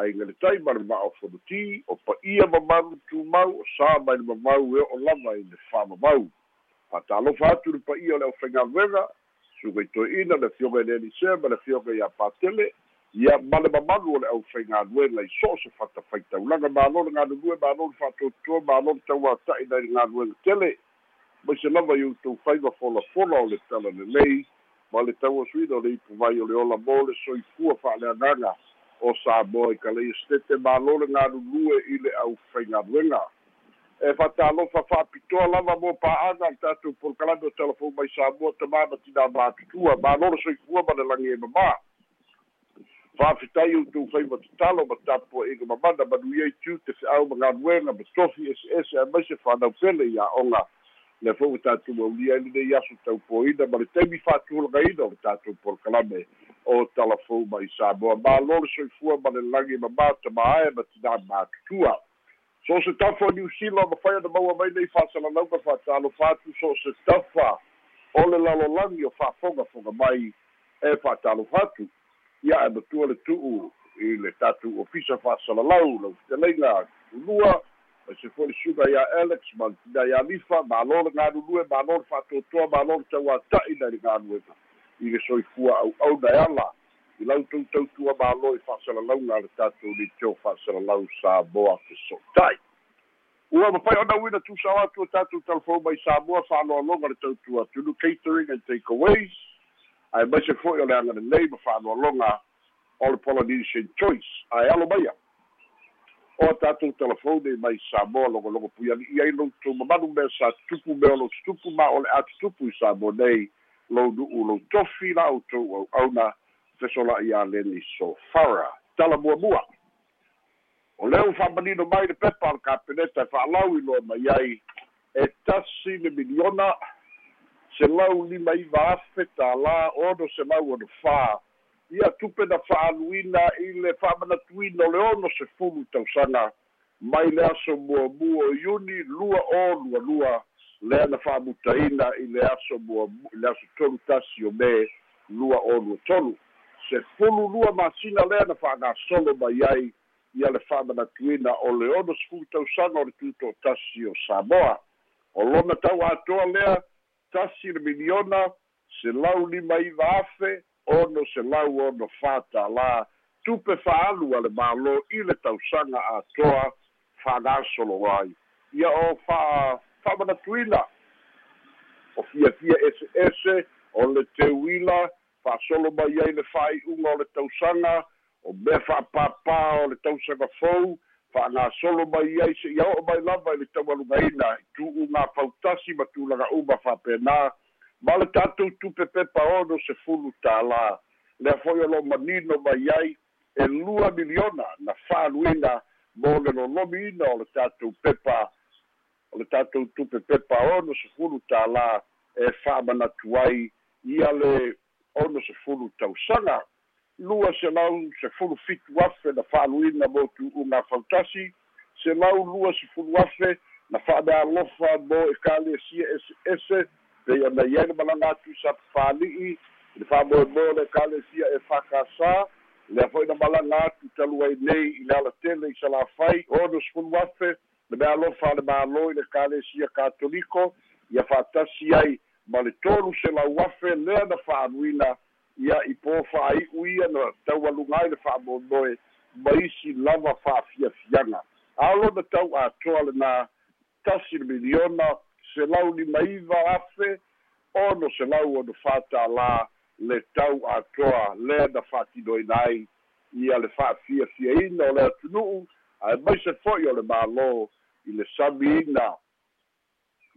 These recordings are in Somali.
Le tai ma le ma'o fonoti o pa'ia mamalu tumau o sa mai le mamau e o lava i le fa'amamau fatalofa atu le pa'ia o le ʻaufaigaluega sugaitoe'ina le fioga i le ma le fioga iā patele ia ma le mamalu o le ʻaufaigaluega i so o se fatafaitaulaga malo le galulue malo le fa'atotoa malo le tauata'i nai le galuega tele. Mai se lava i outou faiga folafola o le tala lelei ma le tauasuina o le ipu vai o le ola mo le soifua fa'aleagaga o samoa i kalei stete malo le galulue i le ʻaufaigaluega e fatalofa fa'apitoa lava mo pa'aga le tatou polokalame o telefon mai samoa tamā ma tinā matutua malo le soifua ma le lagi e mamā. Fa'afitai outou fai matatalo ma tapua iga mamana manuia i tiu te fe'au ma galuega ma tofi ese'ese a mai se fanau pele ia oga le fo'u tatou aulia i lenei aso taupoina ma le taimi fa'atulagaina o le tatou polokalame o talafou mai samoa. Malo le soifua ma le lagi mamā tamāe ma tinā matutua so se tafa o niusila ma fai ana maua mai nei fa'asalalauga fa'atalofa atu so se tafa o le lalolagi o fa'afogafoga mai e fa'atalofa atu ia e matua le tu'u i le tatou ofisa fa'asalalau lau fiteleiga ulua mai se fo'i suga ia alex ma tina ia lifa malo le galulue malo le fa'atotoa malo le tauata'i nai le galuega i le soifua au'auna e ala. I lau tautautua malo i fa'asalalauga a le tatou litio fa'asalalau samoa feso'ota'i ua mafai ona uina tusao atu o tatou telefon mai samoa fa'aloaloga le tautua tunu catering and takeaways. Ae mai se fo'i o le aga lelei ma fa'aloaloga o le polynesian choice. Ae alo maia o tatou telefone mai samoa logologo pui ali'i ai loutou mamanu mea sa tutupu mea o lou tutupu ma o le a tutupu i samoa nei. Lou nu'u lou tofi la outou au'auna fesola'i a leni sofara tala muamua o leu fa'amanino mai le pepa o le kapeneta e fa'alau loa mai ai. E tasi le miliona se lau lima iva afe tālā ono se lau ono fā ia tupe na fa'aluina i le fa'amanatuina o le ono se fulu tausaga mai le aso muamua o iuni lua o lualua lea na fa'amutaina i le aso muamu i le aso tolu tasi o me lua o lua tolu. Se fulu lua masina lea na fa'agasolo mai ai ia le fa'amanatuina o le ono se fulu tausaga o le tuto tasi o samoa. O lona tau atoa lea tasi le miliona se lau lima iva afe ono se lau ono fātālā tupe fa'alu a le mālō i le tausaga atoa fa'agasolo ai. Ia o fa fa'amanatuina o fiafia ese ese o le teuila fa'asolo mai ai le fa'ai'uga o le tausaga o mea fa'apāpā o le tausaga fou fa'agasolo mai ai se'ia o'o mai lava i le taualugaina i tu'u gā fautasi ma tulaga uma fa'apenā ma le tatou tupe pepa ono se fulu tālā lea fo'i o lo manino mai ai e lua miliona na fa'aluina mo le lolomiina o le tatou pepa. O le tatou tupe pepa ono se fulu tālā e fa'amanatu ai. Ia le ono se fulu tausaga lua se lau se fulu fitu afe na fa'aluina mo tu'uga fautasi se lau lua se fulu afe na fa'amealofa mo e kalesia ese ese pei ona iai le malaga atu i le fa'amoemoe le kalesia e fakasā lea fo'i na malaga atu talu ai nei i le alatele i salafai ono sefulu afe le mea alofa a le mālō i le kalesia katoliko ia fa'atasi ai ma le tolu se lau afe lea na fa'aluina ia i po fa'ai'u ia na taualuga ai le fa'amoemoe ma isi lava fa'afiafiaga alona tau atoa lenā tasi le miliona se lau lima iva afe ono se lau ono fatālā le tau atoa lea na fa'atinoina ai ia le fa'afiafiaina o le atunu'u ae mai se fo'i o le mālō i le samiina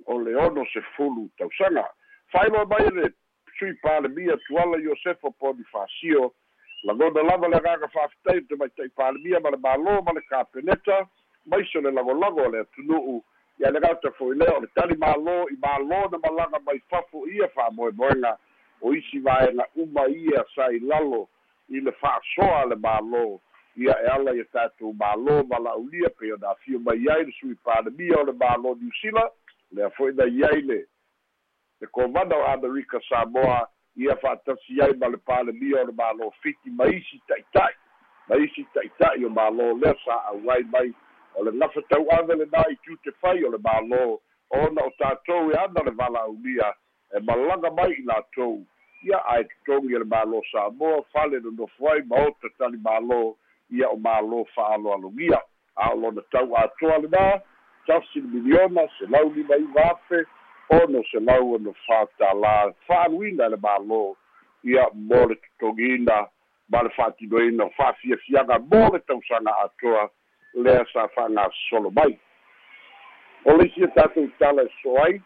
o le ono se fulu tausaga fa'ailoa mai le sui palemia tuala iosefo ponifasio lagona lava le agaga fa'afitai te mai ta'i palemia ma le mālō ma le kapeneta mai se le lagolago o le atunu'u ia le gauta fo'i lea o le tali mālō i mālō na malaga mai fafo ia fa'amoemoega o isi vaega uma ia sai lalo i le fa'asoa le mālō. Ia e ala ia tatou mālō mala'ulia pe ona afio mai ai le sui palemia o le mālō niusila lea fo'i na iai le le kovana o amerika samoa ia fa'atasi ai ma le palemia o le mālō fiti ma isi ta'ita'i ma isi ta'ita'i o mālō lea sa auai mai o le lafa tau'ave lenā i fai o le mālō. Ona o tatou e ana le valaulia e malaga mai i latou ia ae totogi e le mālō samoa fale nonofo ai ma ota tali mālō. Ia o mālō fa'aloalogia a o lona tau atoa lenā tasi le miliona se lau lima iva afe ono se lau ona fātālā fa'aluina e le mālō. Ia mo le totogiina ma le fa'atinoina o fa'afiafiaga mo le tausaga atoa lea sa fa'agasosolo mai. O le isia tatou tala e so ai.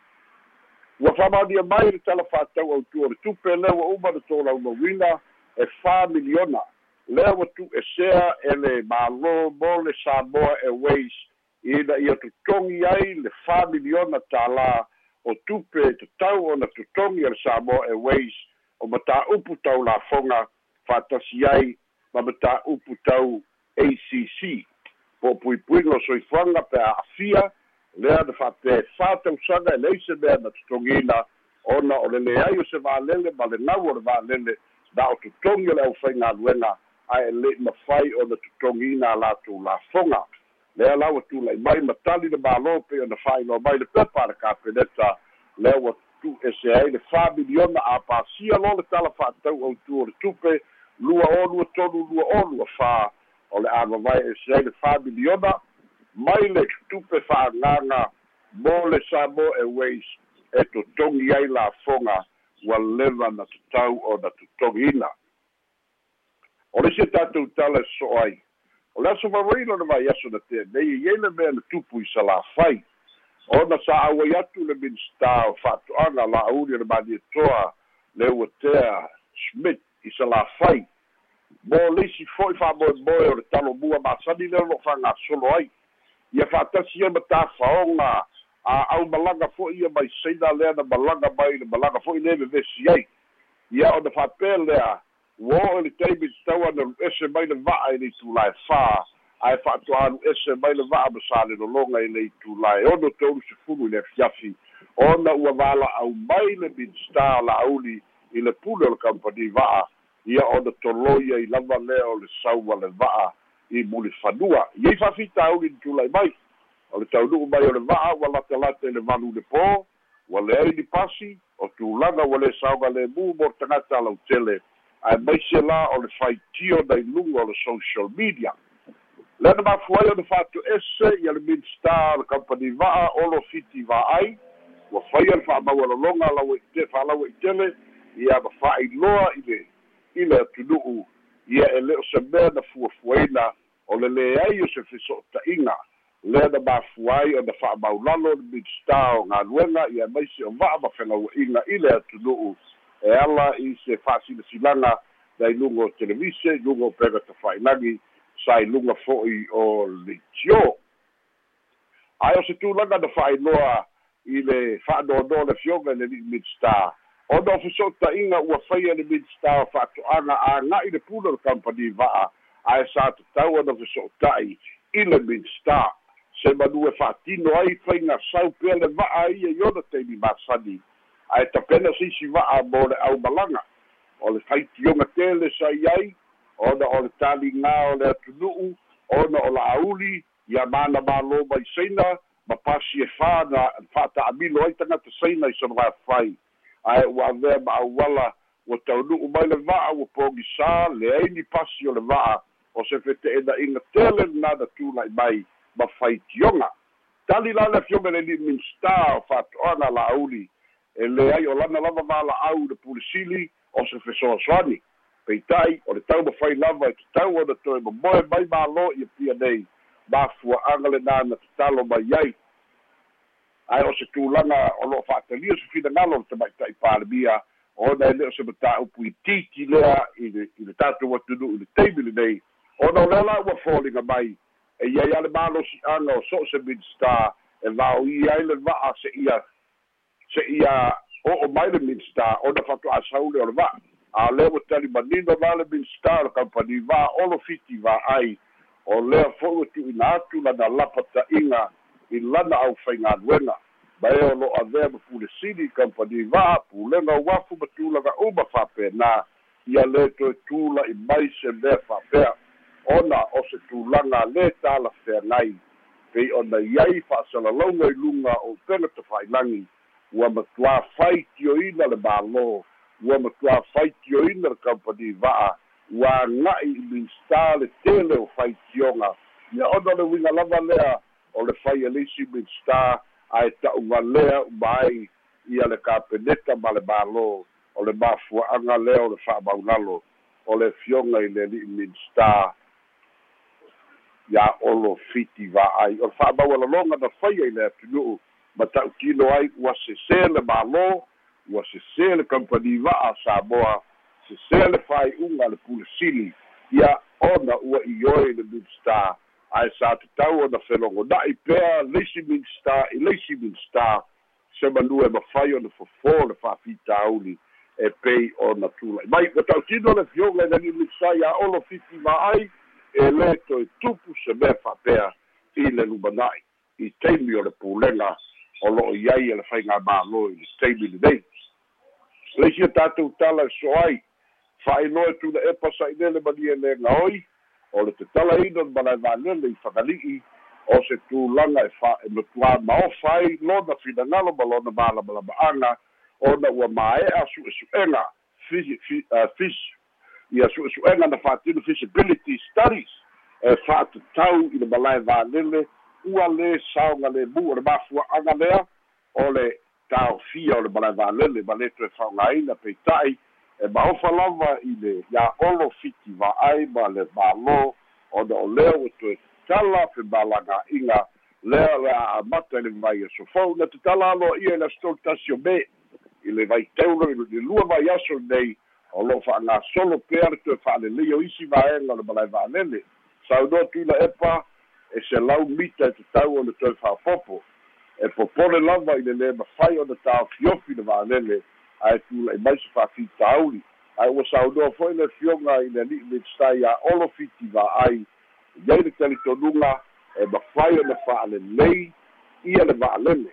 Ua fa'amaonia mai le tala fa'atau autua o le tupe lea ua uma le tolaumauina e fā miliona. Lea ua tu'esea e le mālō mo le samoa airways ina ia totogi ai le fā miliona tālā o tupe tatau ona totogi e le samoa airways o mataupu tau lafoga fa'atasi ai ma mataupu tau acc po puipuiga o soifuaga pe a'afia lea na fa'apefā tausaga e leise mea na totogina ona o le leai o se valele ma le nau o le valele na o totogi o le ʻaufaigaluega ae le'i mafai ona totogina a latou lafoga lea lau atula'i mai ma tali le mālō pei ona fa'ailoa mai le pepa a le kapeneta lea ua tu'ese ai le fa miliona a pasia lo le tala fa'atau autu o le tupe lua o tolu lua o lua fā o le avavae e seai le familiona mai le tupe fa'agaga mo le samo airways e totogi ai lafoga ua leva na tatau o na totogiina o le sia tatou tala e so ai. O le aso vava'i lona vaiaso na tenei iai le mea na tupu i salafai ona sa auai atu le minsta o fa'ato'aga la'auli o le maniatoa le ua tea smith i salafai mo leisi fo'i fa'amoemoe o le talomua masani lea lo'o fa'agasolo ai ia fa'atasi ia ma tafaoga a au malaga fo'i ia mai saina lea na malaga mai le malaga fo'i lē vevesi ai ia ona fa'apea lea ua o le taimi tatau ana lu'ese mai le va'a i le itulae fā ae fa'ato'a lu'ese mai le va'a ma sa le lologa i le itulae ono tolu sefulu i le afiafi ona ua vala'au mai le minstar la'auli i le pule o le kampani va'a ia ona toloia i lava lea o le saua le va'a i muli fanua iai fa'afitauli ni tulai mai. O le taunu'u mai o le va'a ua latalata i le valu le pō ua leai ni pasi o tulaga ua lē saoga lemu mo le tagata a lautele ae maise la o le faitio nai luga o le social media. Lea na mafuai ona fa'ato'ese ia le midstar le company va'a olo fiti va'ai ua faia le fa'amaualologa fa'alau i'itele ia ma fa'ailoa i le i le atunu'u ia e lē o se mea na fuafuaina o le leai o se feso'ota'iga lea na mafua ai ona fa'amaulalo le midstar o galuega ia maisi o va'a ma fegaua'iga i le atunu'u e ala i se fa'asilasilaga nai luga o televise luga o pega tafa'ilagi sa iluga fo'i o leitio ae o se tulaga na fa'ailoa i le fa'anoanoa le fioga i le li'i midstar ona o feso'ota'iga ua faia le midstar fa'ato'aga aga'i le pule o le kampani va'a ae sa tatau ona feso'ota'i i le midstar se manu e fa'atino ai faiga sau pea le va'a ia i ona taimi masani ae tapena sisi va'a mo le ʻaumalaga o le faitioga tele sai ai ona o le taligā o le atunu'u ona o la'auli ia mana mālō mai saina ma pasi e fā na fa'ata'amilo ai tagata saina i sonogafai ae ua avea ma auala ua taunu'u mai le va'a ua pogisā leai ni pasi o le va'a o se fete'ena'iga tele lenana tula'i mai ma faitioga tali la le afioga le li'i minstar o fa'ato'aga la'auli e leai o lana lava vala'au le pulisili o se fesoasoani. Peita'i o le tau mafai lava e tatau ona toe momoe mai mālō ia pia nei mafua'aga lenā na tatalo mai ai ae o se tulaga o lo'o fa'atalia se finagalo le tamaita'i palemia ona e lē o se mataupu i titi lea i le i le tatou atunu'u i le taimi lenei ona o lea la ua foliga mai e iai a le malosi'aga o so o se midstar e vaoia ai le va'a se'ia se'ia o'o mai le minsta ona fatu'asau le o le va'a a lea ua talimanino la le minsta le kampani va'olo fiti va'ai o lea fo'i ua tu'uina atu lana lapata'iga i lana ʻaufaigaluega ma e o lo avea ma pulesili kampani va'a pulega uafu ma tulaga uma fa'apenā ia lē toe tula'i mai se mea fa'apea ona o se tulaga lē talafeagai pei ona iai fa'asalalauga i luga o pega tafa'ailagi ua matuā fai tioina le mālō ua matuā fai tioina le kampani va'a ua aga'i i minsta le tele o fai tioga ia ona le uiga lava lea o le fai alisi minsta ae ta'uvalea uma ai ia le kapeneta ma le mālō. O le mafua'aga lea o le fa'amaulalo o le fioga i le li'i minsta ia olo fiti va'ai o le fa'amaualaloga na faia i le atunu'u. Ma ta'utino ai ua sesē le mālō ua sesē le kampani va'a samoa sesē le fa'ai'uga le pulesili ia ona ua i oe le midstar ae sa tatau ona felogona'i pea leisi midstar i leisi midstar se malua e mafai ona fofō le fa'afitauli e pei ona tula'i mai ua ta'utino le fioga i le li'i midstar ia olo fiti va'ai e lē toe tupu se mea fa'apea i le lumana'i i taimi o le pulega o lo'o iai e le faiga mālō i le taimi lenei leisia tatou tala e so ai fa'ailoa tula epa sa'ilele malia lega oi o le tatalaina le malae valele i fagali'i o se tulaga e fa e matuā maofa ai lona finagalo ma lona malamalama'aga ona ua mae'a su'esu'ega fisi ia su'esu'ega na fa'atino feasibility studies e fa'atatau i le malae valele ua lē saoga lemu o le mafua'aga lea o le taofia o le malae ma lē toe fa'ogāina peita'i e maofa lava i le ia'olo fiti va'ai ma le mālō ona o lea ua toe tala pe malagā'iga lea le a'amata i le vai e sofou na tatala aloa'ia i le asitolu tasi o me i le vaiteulo i lua vai aso nei o lo'o fa'agasolo pea le toe fa'alelei o isi vaega o le malae va'alele saunoa tula epa e se lau mita e tatau o le toe fa'apopo e popole lava i le lē mafai ona taofiofi le va'alele ae tula'i mai se fa'afitauli ae ua saunoa fo'i le fioga i le ali'i legistai a olo fiti va'ai iai le talitonuga e mafai ona fa'alelei ia le va'alele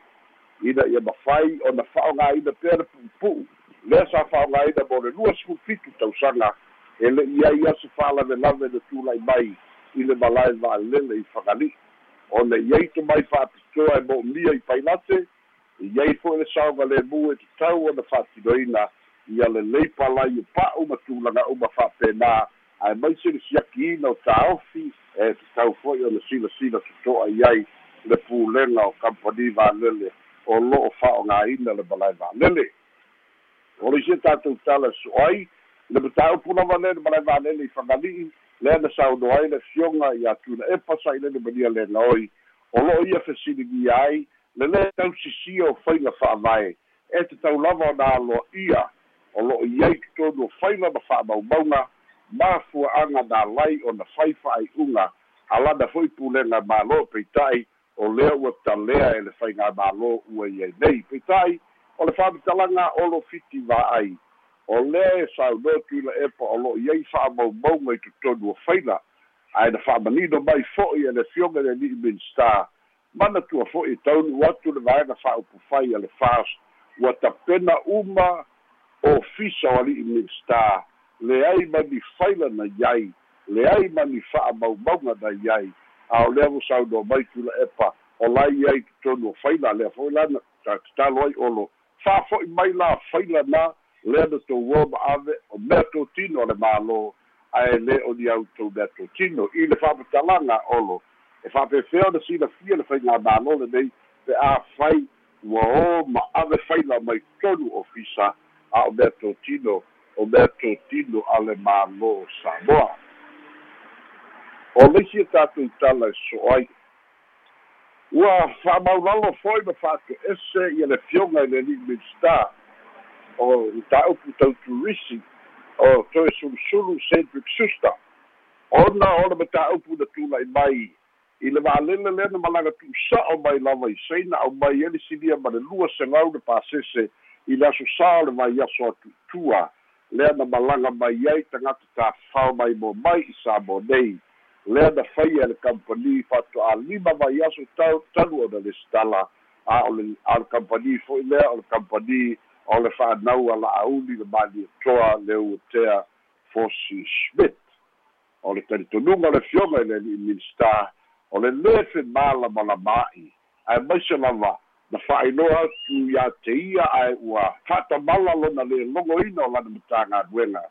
ina ia mafai ona fa'aogāina pea le pu'upu'u lea sa fa'aogāina mo le lua sifufitu tausaga e le'i ai ase fa'alavelave na tula'i mai i le malae va'alele i fagali'i o le iai tomai fa'apitoa e mo'omia i pailate iai fo'i le saoga lemu e tatau ona fa'atinoina ia lelei palai o pa'u ma tulaga uma fa'apenā ae mai se le siakiina o tāofi e tatau fo'i ona silasila toto'a i ai le pulega o kampani valele o lo'o fa'aogāina le malae valele o le isia tatou tala so ai le mataupu lava le le malae valele i fagali'i lea na sauno ai le fioga iā tuna epa sa'ilele mania legaoi o lo'o ia fesiligia ai le lē tausisia o faiga fa'avae e tatau lava ona aloa'ia o lo'o iai totonu o faila ma fa'amaumauga mafua'aga na lai ona fai fa'ai'uga alana fo'i pulega mālō peita'i o lea ua talea e le faiga mālō ua iai nei. Peita'i o le fa'amatalaga olo fiti va'ai o lea e saunoa tuila epa o lo'o iai fa'amaumauga i totonu o faila ae na fa'amanino mai fo'i e le fioga le li'i minstar mana tua fo'i taunu atu le vaega fa'aupufai a le fast ua tapena uma o fisa o ali'i minstar leai mani faila na iai leai mani fa'amaumauga na iai. A o lea ua saunoa mai tula epa o lai ai totonu o faila lea fo'i lana tatalo ai olo. Fa'afo'i mai la faila na lea na tou ua ma'ave o mea totino o le mālō. Ae lē o ni autou mea totino i le fa'amatalaga olo e fa'apefea ona silafia le faiga mālō lenei pe a fai ua ō ma'ave faila mai tonu o fisa a o mea totino o mea totino a le mālō samoa. O leisi e tatou tala e so ai ua fa'amaulalo foi ma fa'ato'ese ia le fioga i le li'i midstar o ta'upu tauturisi o toe sulusulu cedric suster ona o le mataupu na tula'i mai i le va'alele lea na malaga tu'usa'o mai lava i saina au mai ele silia ma le lua segau le pasese i le aso sā o le vai aso atu'utua lea na malaga mai ai tagata tafao mai mo mai i sa mo nei. Lea na faia le kampani fa'ato'alima vai aso tau talu ona le stala a o le a le kampani fo'i lea o le kampani o le fa'anau a la'auli le maliatoa le uatea fosi smith. O le talitonuga o le fioga i le ali'i minista o le lē femālamalama a'i ae maise lava na fa'ailoa atu iā te ia ae ua fa'atamala lona le logoina o lana matagaluega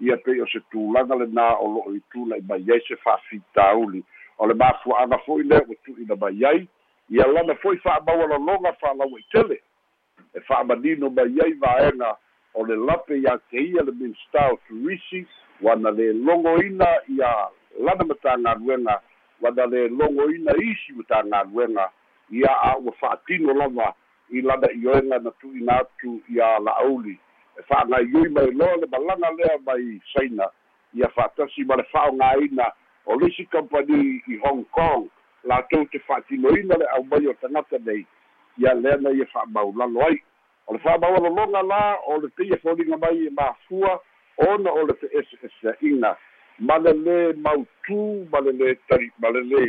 ia pei o se tulaga lenā o lo'o i mai ai se fa'afitauli o le mafua'aga fo'i lea ua tu'ina mai ai ia lana fo'i fa'amaualologa fa'alaua i tele. E fa'amanino mai ai vaega o le lape iā te ia le minsta o turisi uana le logoina ia lana matagaluega logoina isi matagaluega ia a ua fa'atino lava i lana ioega na tu'ina atu ia la'auli e fa'agaioi mai loa le malaga lea mai saina. Ia fa'atasi ma le fa'aogāina o lisi company i hong kong. Latou te fa'atinoina le aumai o tagata nei. Ia lea na ia fa'amaulalo ai. O le fa'amaualologa la o le teia foliga mai e mafua ona o le fe'ese'esea'iga ma le lē mautū ma le lē tali ma le lē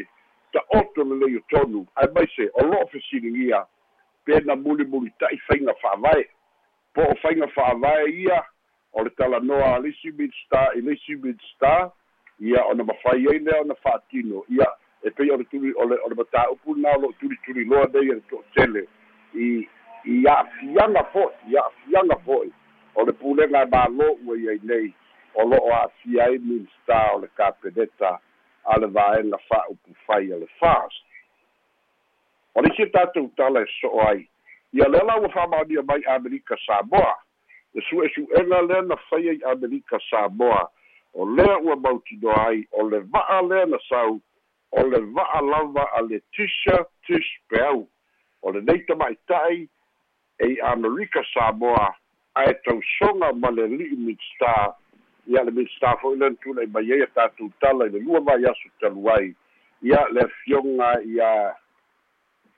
ta'oto le lei o tonu ae mai se o lo'o fesiligia pena mulimuli ta'i faiga fa'avae po o faiga fa'avae ia o le talanoa lisi mid star i lisi mid star ia ona mafai ai lea ona fa'atino ia e pei o le tuli o le o le matāupu na o lo'o tulituli loa nei e le to'atele i i a'afiaga fo'i i a'afiaga fo'i o le pulega e mālō ua iai nei o lo'o a'afia ai mid star o le kapeneta a le vaega fa'aupu fai a le fast. O le isi tatou tala e so'o ai. Ia le ala ua fa'amaonia mai amerika samoa. Le su'esu'ega lea na fai ai amerika samoa. O lea ua mautino ai o le va'a lea na sau o le va'a lava a le tisa tis peau o lenei tama'ita'i ei amerika samoa ae tausoga ma le li'i midstar ia le minista fo'i lena tula i mai ai a tatou tala i le lua vai aso talu ai. Ia le afioga ia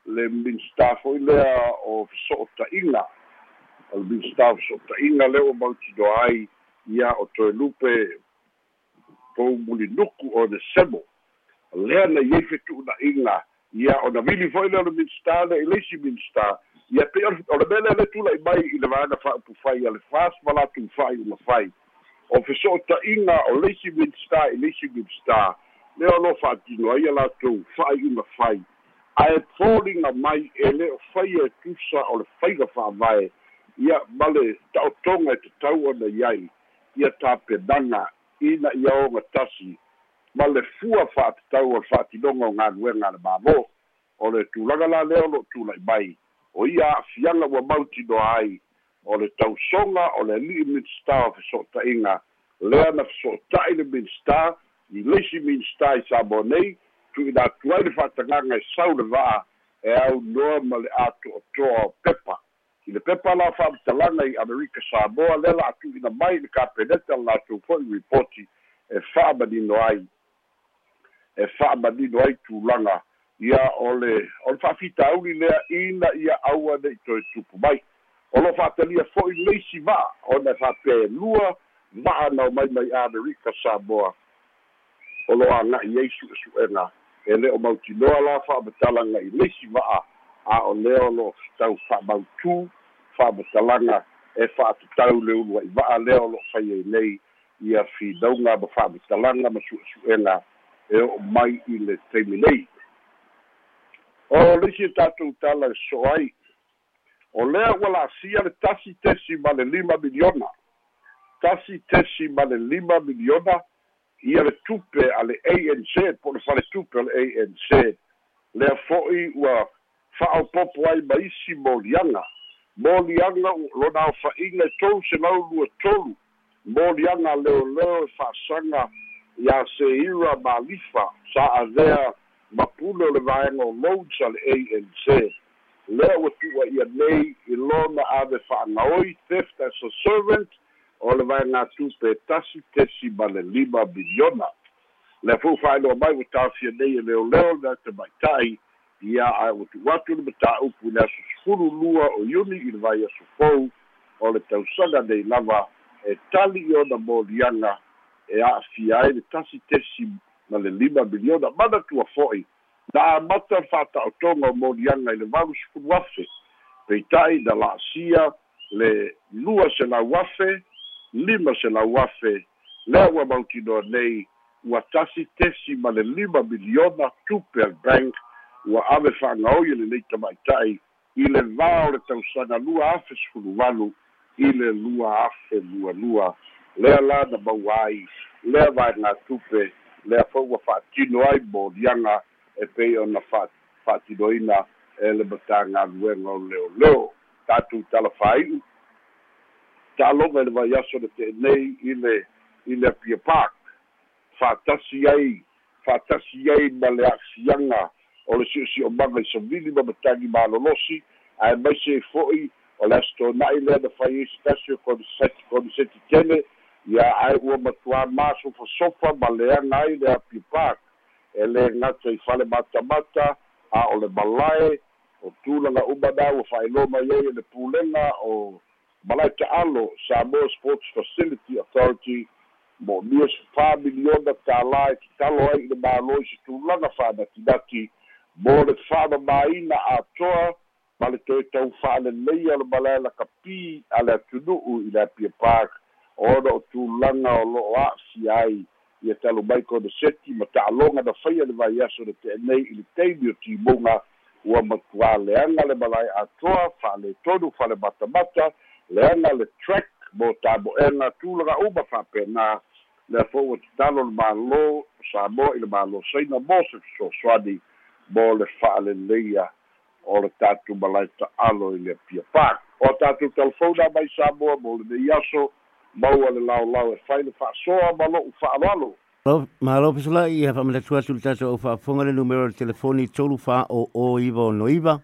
le minista fo'i lea o feso'ota'iga o le minista feso'ota'iga lea ua mautino ai ia o toe lupe pou mulinuku o le semo. Lea na iai fetu'una'iga ia ona vili fo'i lea o le minista le i leisi minista ia pe o le mele le tula i mai i le vaega fa'upufai a le fas ma latou uma fai o feso'ota'iga o leisi midstar i leisi midstar lea o lo fa'atino ai a latou fa'ai'una fai ae poliga mai e lē o faia e tusa o le faiga fa'avae ia ma le ta'otoga e tatau ona iai ia tapenaga ina ia oga tasi. Ma le fua fa'atatau o le fa'atinoga o galuega a le mālō o le tulaga la lea o lo'o tula'i mai o ia a'afiaga ua mautinoa ai o le tausoga o le ali'i minstar o feso'ota'iga lea na feso'ota'i le minstar i leisi minstar i samo nei tu'ina atu ai le fa'atagaga e sau le va'a e au noa ma le a to'atoa o pepa i le pepa la fa'amatalaga i amerika samoa lea la atu'ina mai le kapeneta la latou fo'i ripoti e fa'amanino ai. E fa'amanino ai tulaga ia o le o le fa'afitauli lea ina ia aua ne'i toe tupu mai o lo fa'atalia fo'i leisi va'a ona fa'apelua va'a na o mai mai amerika samoa o lo aga'i ai su'esu'ega e lē o mautinoa la fa'amatalaga i leisi va'a a. O lea o lo'o tau fa'amautū fa'amatalaga e fa'atatau le ulu a'i va'a lea o lo'o fai ai nei ia finauga ma fa'amatalaga ma su'esu'ega e o'o mai i le taimi nei. O leisi e tatou tala e so ai o lea ua la'asia le tasi tesi ma le lima miliona. Tasi tesi ma le lima miliona ia le tupe a le anc po le fale tupe o le anc lea fo'i ua fa'aopopo ai ma isi moliaga moliaga lona aofa'iga e tolu selau lua tolu moliaga leoleo e fa'asaga iā seira malifa sa avea mapule o le vaega o loads a le anc lea ua tu'uaʻia nei i lona ave fa'agaoi theft as a servant. O le vaega tupe tasi tesi ma le lima miliona le fo'u fa'ailoa mai ua tafia nei e leoleo le tamaita'i ia ae ua tu'atu le mataupu i le aso sefulu lua o iuni i le vai aso fou o le tausaga nei lava e tali i ona moliaga e a'afia ai le tasi tesi ma le lima miliona mana tua fo'i na amata fa'ata'otoga o moliaga i le valu sefulu afe peita'i na la'asia le lua selau afe lima selau afe lea ua mautinoa nei ua tasi tesi ma le lima miliona tupel bank ua ave fa'agaoi e lelei tama'ita'i i le vā o le tausaga lua afe sefulu valu i le lua afe lualua lea la na maua ai lea vaega tupe lea fo'i ua fa'atino ai moliaga e pei ona fa'atinoina e le matagaluega o leoleo tatou talafai'u ta'aloga i le vaiaso le te'enei i le i le apia park. Fa'atasi ai fa'atasi ai ma le a'asiaga o le si'osi'omaga i savili ma matagi malolosi. Ae maise fo'i o le asitona'i lea na fai o koniseti koniseti tele. Ia ae ua matuā masofasofa ma leaga ai le apia park e lē gata i fale matamata a o le malae o tulaga uma na ua fa'ailoa mai ai e le pulega o malae ta'alo samoa sports facility authority mo mia sefā miliona tālā e kitalo ai i le mālo i se tulaga fa'anatinati mo le fa'amamāina atoa ma le toe tau fa'aleleia o le malae lakapī a le atunu'u i le apia park. Ona o tulaga o lo'o a'si ai ia talu mai kona seti ma ta'aloga na faia le vaiaso le te'enei i le taimi o timuga ua matuāleaga le malae atoa fa'aletonu fa'ale matamata leaga le track mo tamo'ega tulaga uma fa'apena lea fo'u ua tatalo le mālō samoa i le mālō saina mo se fesoasoani mo le fa'aleleia o le tatou malai ta'alo i le apia park. O tatou telefona mai samoa mo lenei aso maua le laolao e fai le fa'asoa ma lo'u fa'aloalo Malo pesula i ha famile tua sul tato o fa fonga le numero de telefoni tolu fa o o iva o no iva.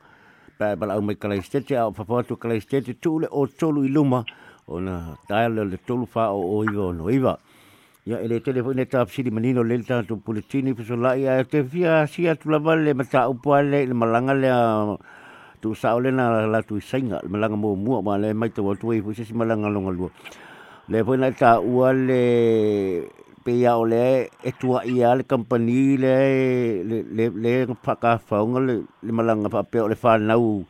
Pa pa au mai kala stete au fa fa tu kala stete tu le o tolu i luma o na dial le tolu fa o o iva o no iva. Ya ele telefoni ta psidi manino le ta tu puletini pesula ia te fia sia tu la vale mata upo le le tu saole na la tu sainga malanga mo mo ma le mai tu tu i fu si malanga longa lu. Le foi na ta ua le pe ia o le e tua ia le company le le le le paka faunga le le malanga pa pe o le fa nau.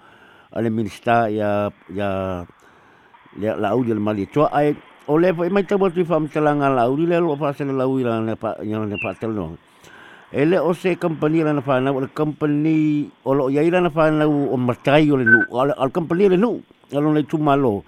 Ale minista ya le la au le mali. Tua ai o le po mai tamo tu fam talanga la au le lo fa se la au la ne pa ya ne pa ele o se company la na fa nau le company o lo ia ira na o matai o le nu. Al company le nu alo le tu malo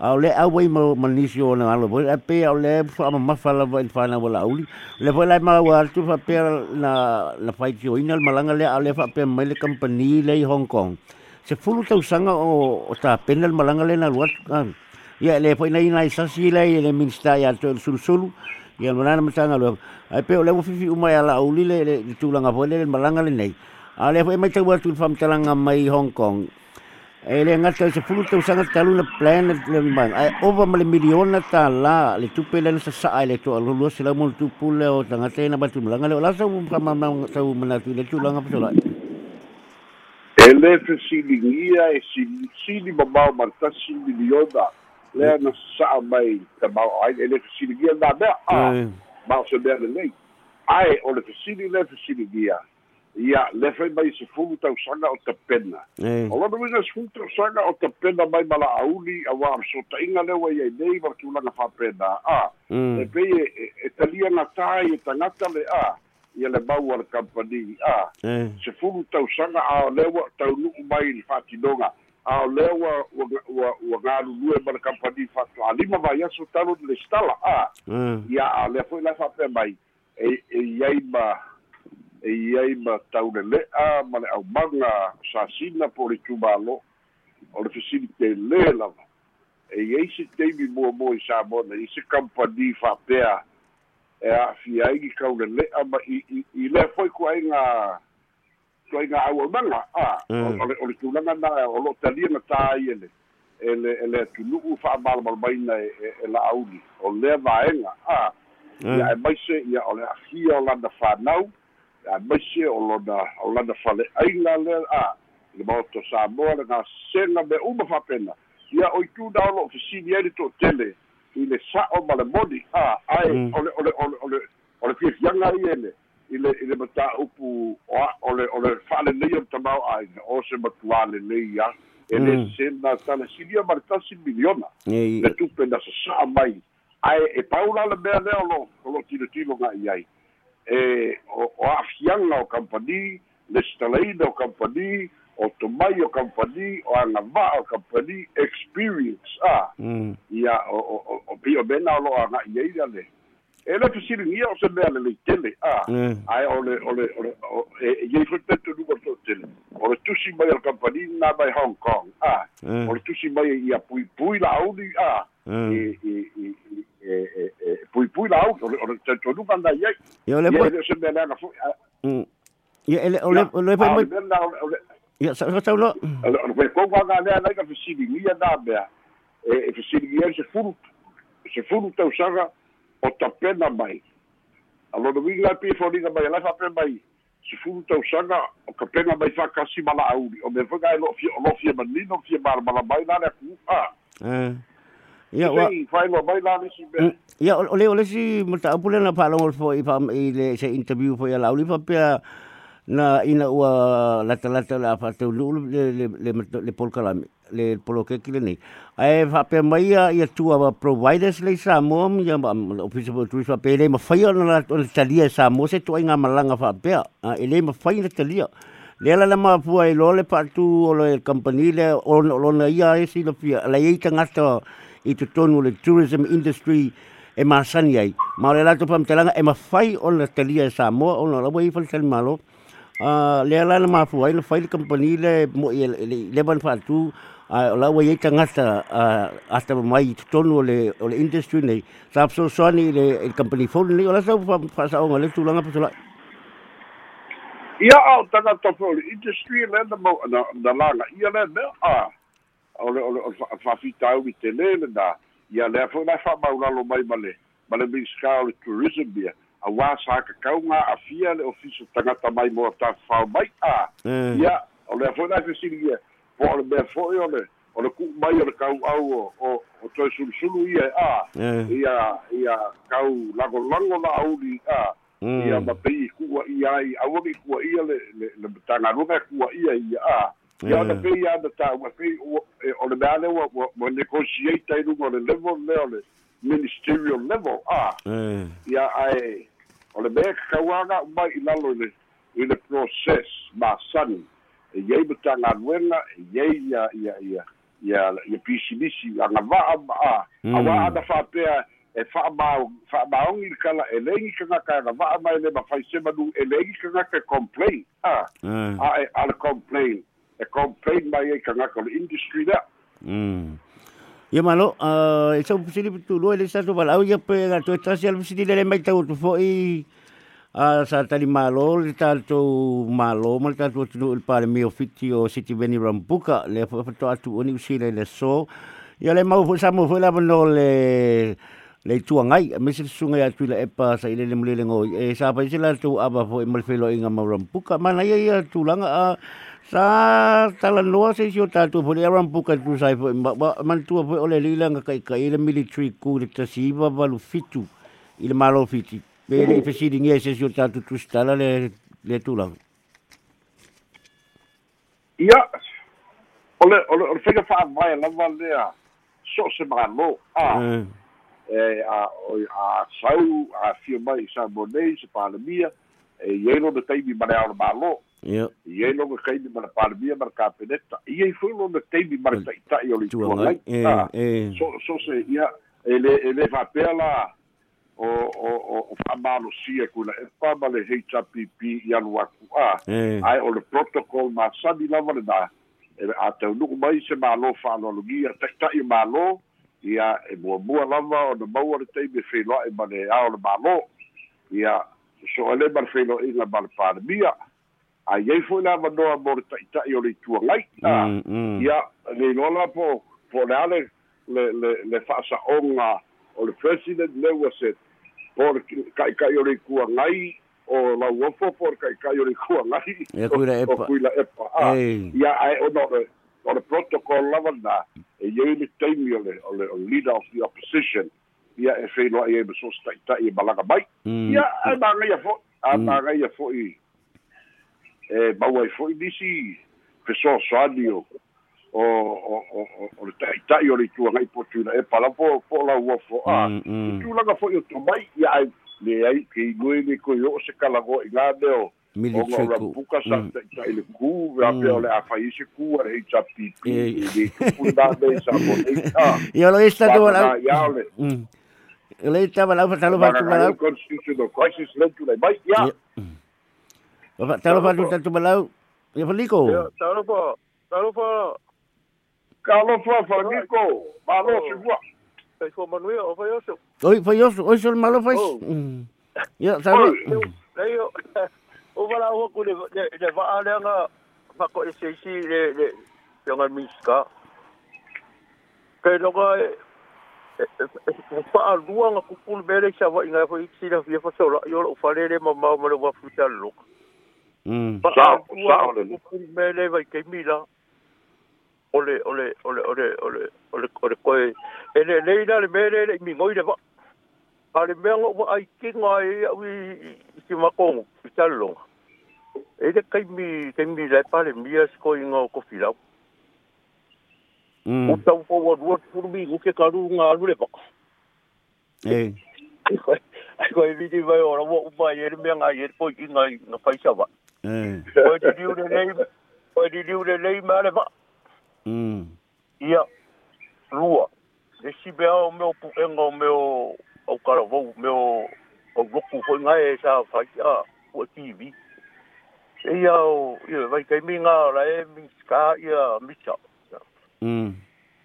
au le au wei mo manisi o na alo voi a pe au le fa ma mafala fa vai fa na wala uli le voi lai ma wa tu fa pe na na fai ki o ina malanga le ale fa pe mai le company le Hong Kong. Se fulu tau sanga o o ta pena malanga le na luat kan ia le foi na ina isa si le le minsta ya to sul sulu ya mana na matanga lo ai pe o le fifi uma ya la uli le le tulanga voi le malanga le nei ale foi mai tau tu fam talanga mai Hong Kong. E le ngata se fulu tau sanga talu na plan le man ai over male miliona ta la le tupe le sa sa le to lo lo se la mo tupu le o tanga te na batu langa le la sa um kama ma sa um na tu le tu langa pa la e le fe silingia e si sili babau ma ta si miliona le na sa mai ta ba ai e le fe silingia na be a ma se be le ai o le fe sili le fe silingia ia le fai mai se fumu tau sanga o ta pena. O lana wina se fumu tau sanga o ta pena mai mala auli a wa so ta inga lewa ia nei wa tu langa fa pena. A, e pe e, talia na tai e tangata le a, ia le mau a. Se fumu tau sanga a lewa tau nuku mai ni whatinonga. A lewa wa ngaru lue ma le company whatu a lima vai aso talo le stala a. Ia a le fai la fa pena mai. E, e iai ma e iai ma taulele'a ma le aumaga sasina po le tumālo o le fesilite lē lava. E iai se taimi muamua i sa mona i se kampani fa'apea e a'afia ai gi kaulele'a ma i i lea foi kuaiga kuaiga auaunaga a o le o le tulaga na o lo'o talia na tā ai ele e le e le atunu'u fa'amalamalamaina e e la'auli o lea vaega a ia e maise ia o le afia o lana fanau a maise o lona o lana faleʻaiga lea a i le maoto samoa le gasega me uma faapena ia o ituna o loo fesili ai le toʻatele i le sa'o ma le moni a ae ole ole ole ole ole fiafiaga ai ele i le i le mataupu o o le o le fa'alelei o tamao aiga o se matuālelei a e le sena talasilia ma le tasi miliona. Le tupe na sasa'a mai ae e paula le mea lea o lo o lo tilo ga'i ai e o o a'afiaga o kampani le stalaina o kampani o tomai o kampani o agava'a o kampani experience a ia o o o pio mena o lo'o aga'i ai le e le fesiligia o se mea le leitele a ae o le o le o le e iai foi tetunuga o to'atele o le tusi mai o le kampani na mai hong kong. A o le tusi mai ia puipui la'auli a e puipui la'auli o le o le tetunuga nai ai ia le o se mea leaga fo'i ia ele o le o le mai ia sa sa lo o le ko ga ga lea nai ka fesiligia na mea e fesiligia se furu se furu tausaga o tapena mai alona uiga lai pifoliga mai alai faapea mai sefulu tausaga o ka pega mai faakasi ma la'auli o mea foi gae lo fia o lo fia manino fia malamala mai la le aku a ia wa failoa mai la lesi mea ia o le o lesi mataupu lena fa'alogo foi i le se interview foi a lauli faapea na ina ua lata lata la fa te lu le le le le polkalami le polokeki le nei ai fa pe mai ia tua providers le sa mo ia office of tourist pe le ma fai ona la talia sa mo se tu inga malanga fa pe ele ma fai le talia le la ma fu ai lo le patu o le company le o lo ia e si le pia la ia tangata i te tonu le tourism industry e ma sani ai ma le la to pam telanga e ma fai o talia sa mo ona la wai i fa malo a le ala na mafu ai le fai le company le mo le le ban fa tu a la wa ye tangata a hasta mai tonu le le industry nei. Sa so so ni le company phone ni ola sa fa sa o le tu langa pa ia au tanga to le industry le na mo na na langa. Ia le me a o le o le fa u te le na ia le fa na fa ma lo mai male male bi ska le tourism bia a wā sa ka kaunga a fia le ofiso tangata mai mo ta whao mai a. Ia o le fo nai fesiri ia po o le mea fo o le o le ku mai o le kau au o o o toi sulu sulu ia a. Ia ia kau lago lango la auli a. Ia ma pei kua ia ai awaki kua ia le le le tangarunga kua ia ia a. Ia ona pei ia na ta ua pei o le mea le wa wa negotiate ai lungo le level le o le ministerial level a. Ia ai o le mea kakauaga mai i lalo i le i le process masani e iai matagaluega e iai ia ia ia ia ia pisilisi agava'a ma a auā ana fa'apea e fa'amao fa'amaogi i le kala e leigi kagaka e agava'a mai le mafai manu e leigi kagaka e complain. A a e a le complain. E complain mai ai kagaka o le industry lea Ia malo, uh, e sau pusili putu lua le satu ia pe nga tu etasi al pusili le mai tau tu fo i a sa tali malo le malo mal tatu tu il pare mio fiti o siti veni rambuka le fo fo atu oni usile le so. Ia le mau fo sa mo fo la no le le tua ngai me se sunga ya tu le e pa sa ile le mule le ngoi. E sa pa sila tu aba fo e mal felo inga ma rambuka mana ia ia tu langa a sa tala noa se sio tatu po le aram puka tu sai po man tu po ole lila nga kai kai le military ku le tasiva valu fitu ile malo fiti pe le fesidi nge se sio tatu tu stala le le tu lang. Ia ole ole ole fega fa vai la valea so se malo a e a a sau a fio mai sa bonei se pa le mia e yelo de taimi mare ala malo Ia. Ia no ke kai ma pa bia ma ka peneta. Ia i foi no de taimi ma ta ta i oli tu ngai. So so se ia ele ele va pela o o o fa malo sia kula e pa ma le HPP ia no aku a. Ai o le protocol ma sa di lava da. E a te no mai se malo fa no lugia ta ta i malo ia e mo mo lava o no mau le taimi fe lo e ma le a o le malo. Ia so ele mar fe lo ina ma pa bia a iai foi la manoa mo le taʻitaʻi o le ituagai ia le ilola po po le ale le le le fa'asa'oga o le president leu se po kai kai o le kua ngai o la wofo por kai kai o le kua ngai. E kuila o epa. kuila epa a. Ia ai o no o le protocol lava na e ye le taimi o le o le o le leader of the opposition. Ia e fei loa ia e so sta ita i malaga mai. Mm. ia ai manga ia fo a Mm. manga ia fo i e mau ai fo i disi fe so soani o o o o o- o le tai tai o le tua ngai po tuna e pala po po la ua fo a Mm, mm. tu langa fo i o to mai ia ai le ai ki ngoi le ko yo se kala go i ngā leo Mili o ngā treku. puka sa Mm. tai tai le ku ve a Mm. pe o le a fai se ku a le HPP E- i le kupunda me sa mo nei a Ia lo esta tu na ia ole. Ia lo esta wala fa talo fa tu ngai constitutional crisis le tu le mai ia Fa talo fa tu tu wala. Ia fa fa fa niko ma lo se wa kai fo manuia o fai oso. Oi fa yo, oi sol malo fa. Oh. Mm. Ia sa lo. Nei o, o wala o ku le, le, le waa le nga, whako e seisi le, le, le nga miska. Kai longa e, e, e, e, wha lua nga kupulu mere sa wa inga fo iksi na fia fa sola, i ora ufare le ma mau mara wa futa loka. Mm. Wha Sao- lua sao nga le- kupulu mere vai kei mila. ole ole ole ole ole ole ole koe. Ele le ina le mere le mi ngoi le ba ale me ngo ai ki ngai wi ki ma ko tallo e kai mi kai mi le pa le mi as ko ingo ko fila mm. O ta fo wa duat fur mi ko ke karu nga alu le ba e. Ai ko vi di ora wa ba yer me ngai yer ko ki ngai no paisa sha ba e. Ko di di le nei ko di di le nei ma le ba Mm. Ia, rua. Le si mea o meo puenga o meo au kara vau, meo au roku hoi ngai e sa whai a ua TV. E ia o, ia vai kai mi ngā ra e mi ska ia misa. Mm.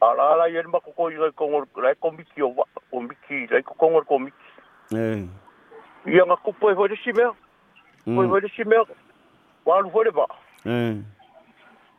A la la ia ni mako ko i rai kongor, rai ko miki o wa, o miki, rai ko kongor ko miki. Eh. Ia ngā kupo e hoi le si mea, hoi Mm. hoi le si mea, walu hoi le ba. Eh.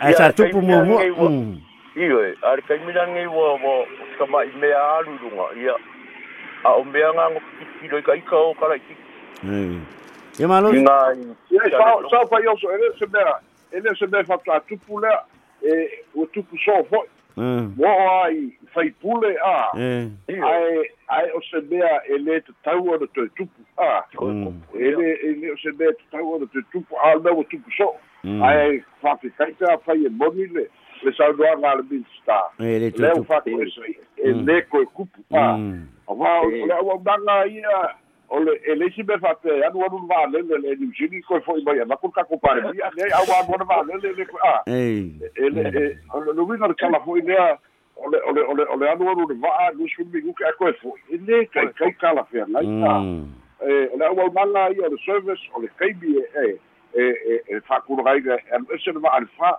Ai sa tupu kai mo mo. Mm. Iyo ari kai mina ngai wa wa kama i mea alurunga, ia. A o mea ngā ngo kikiro i ka o kara i kiki. Eh. Ia malo. I ngā ia sa sa fa yo so ele se mea ele se mea fa ta tupu le e o tupu so fo Eh. mo ai fai pule a Eh. ai ai o se mea ele te tau o te tupu a Mm. ele ele o se mea te tau o te tupu a le o tupu so Mm. Ai fa te kai te fai e moni le le sa doa ngā le bin sta Eh, le le o tupu. fa ko e sai e Mm. le ko e. kupu a Mm. a wa o le o danga ia o le ele si me fa te anu anu va le le le ni sini ko fo i mai na ko ka ko pare ia le a. Wa mo va le le le ko a ele e o le kala fo i lea o le o le o le o le anu anu de va nu su mi ku ka ko fo ele kai kai kala fe ngai ta Mm. e o le o manga i o le service o le kai bi e e e e fa ku rai ga e se va al fa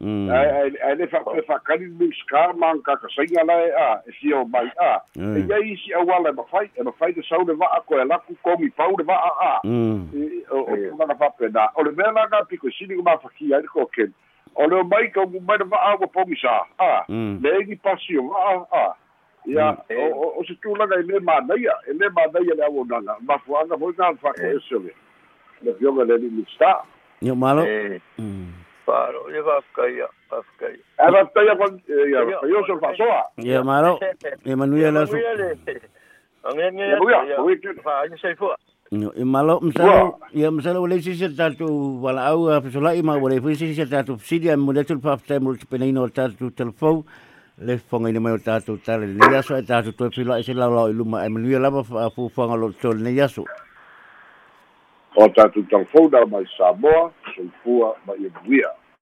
Mm. ai le fa fa kali mi ska man ka ka sai ala a e si o mai a. Mm. e ia isi a wala ma fai e ma fai de sau de va a ko e la ku ko mi pau de va a Mm. E, o o na fa pe da o le mea nga piko sini ko ma fa ki ai ko ken. O le mai mu mai de va a ko po mi sa a. Mm. le ni pasio a ia o o- o se tu la ga le ma na ia e le ma na ia le a na ma fu anga mo nga fa ko e se le le pio le ni mi sta Ia malo. E, Mm. paro, e whafkai a, whafkai. e va ia con ia io so fa soa Ia malo. Ia manuia la so. Angen nge Manuia, ya. Fa ni fo. Malo msalo. Ia msalo wale sisi tatu wala au a fisola ima wale sisi tatu sidi a tul pa ftai mule tupena ino tatu telefou. Le fonga ina mai o tatu tale. Ne yaso e tatu toi filo e se lau lau iluma. E manuia lava fa lo ne yaso. O tatu tau fou da mai Samoa, soifua mai e buia.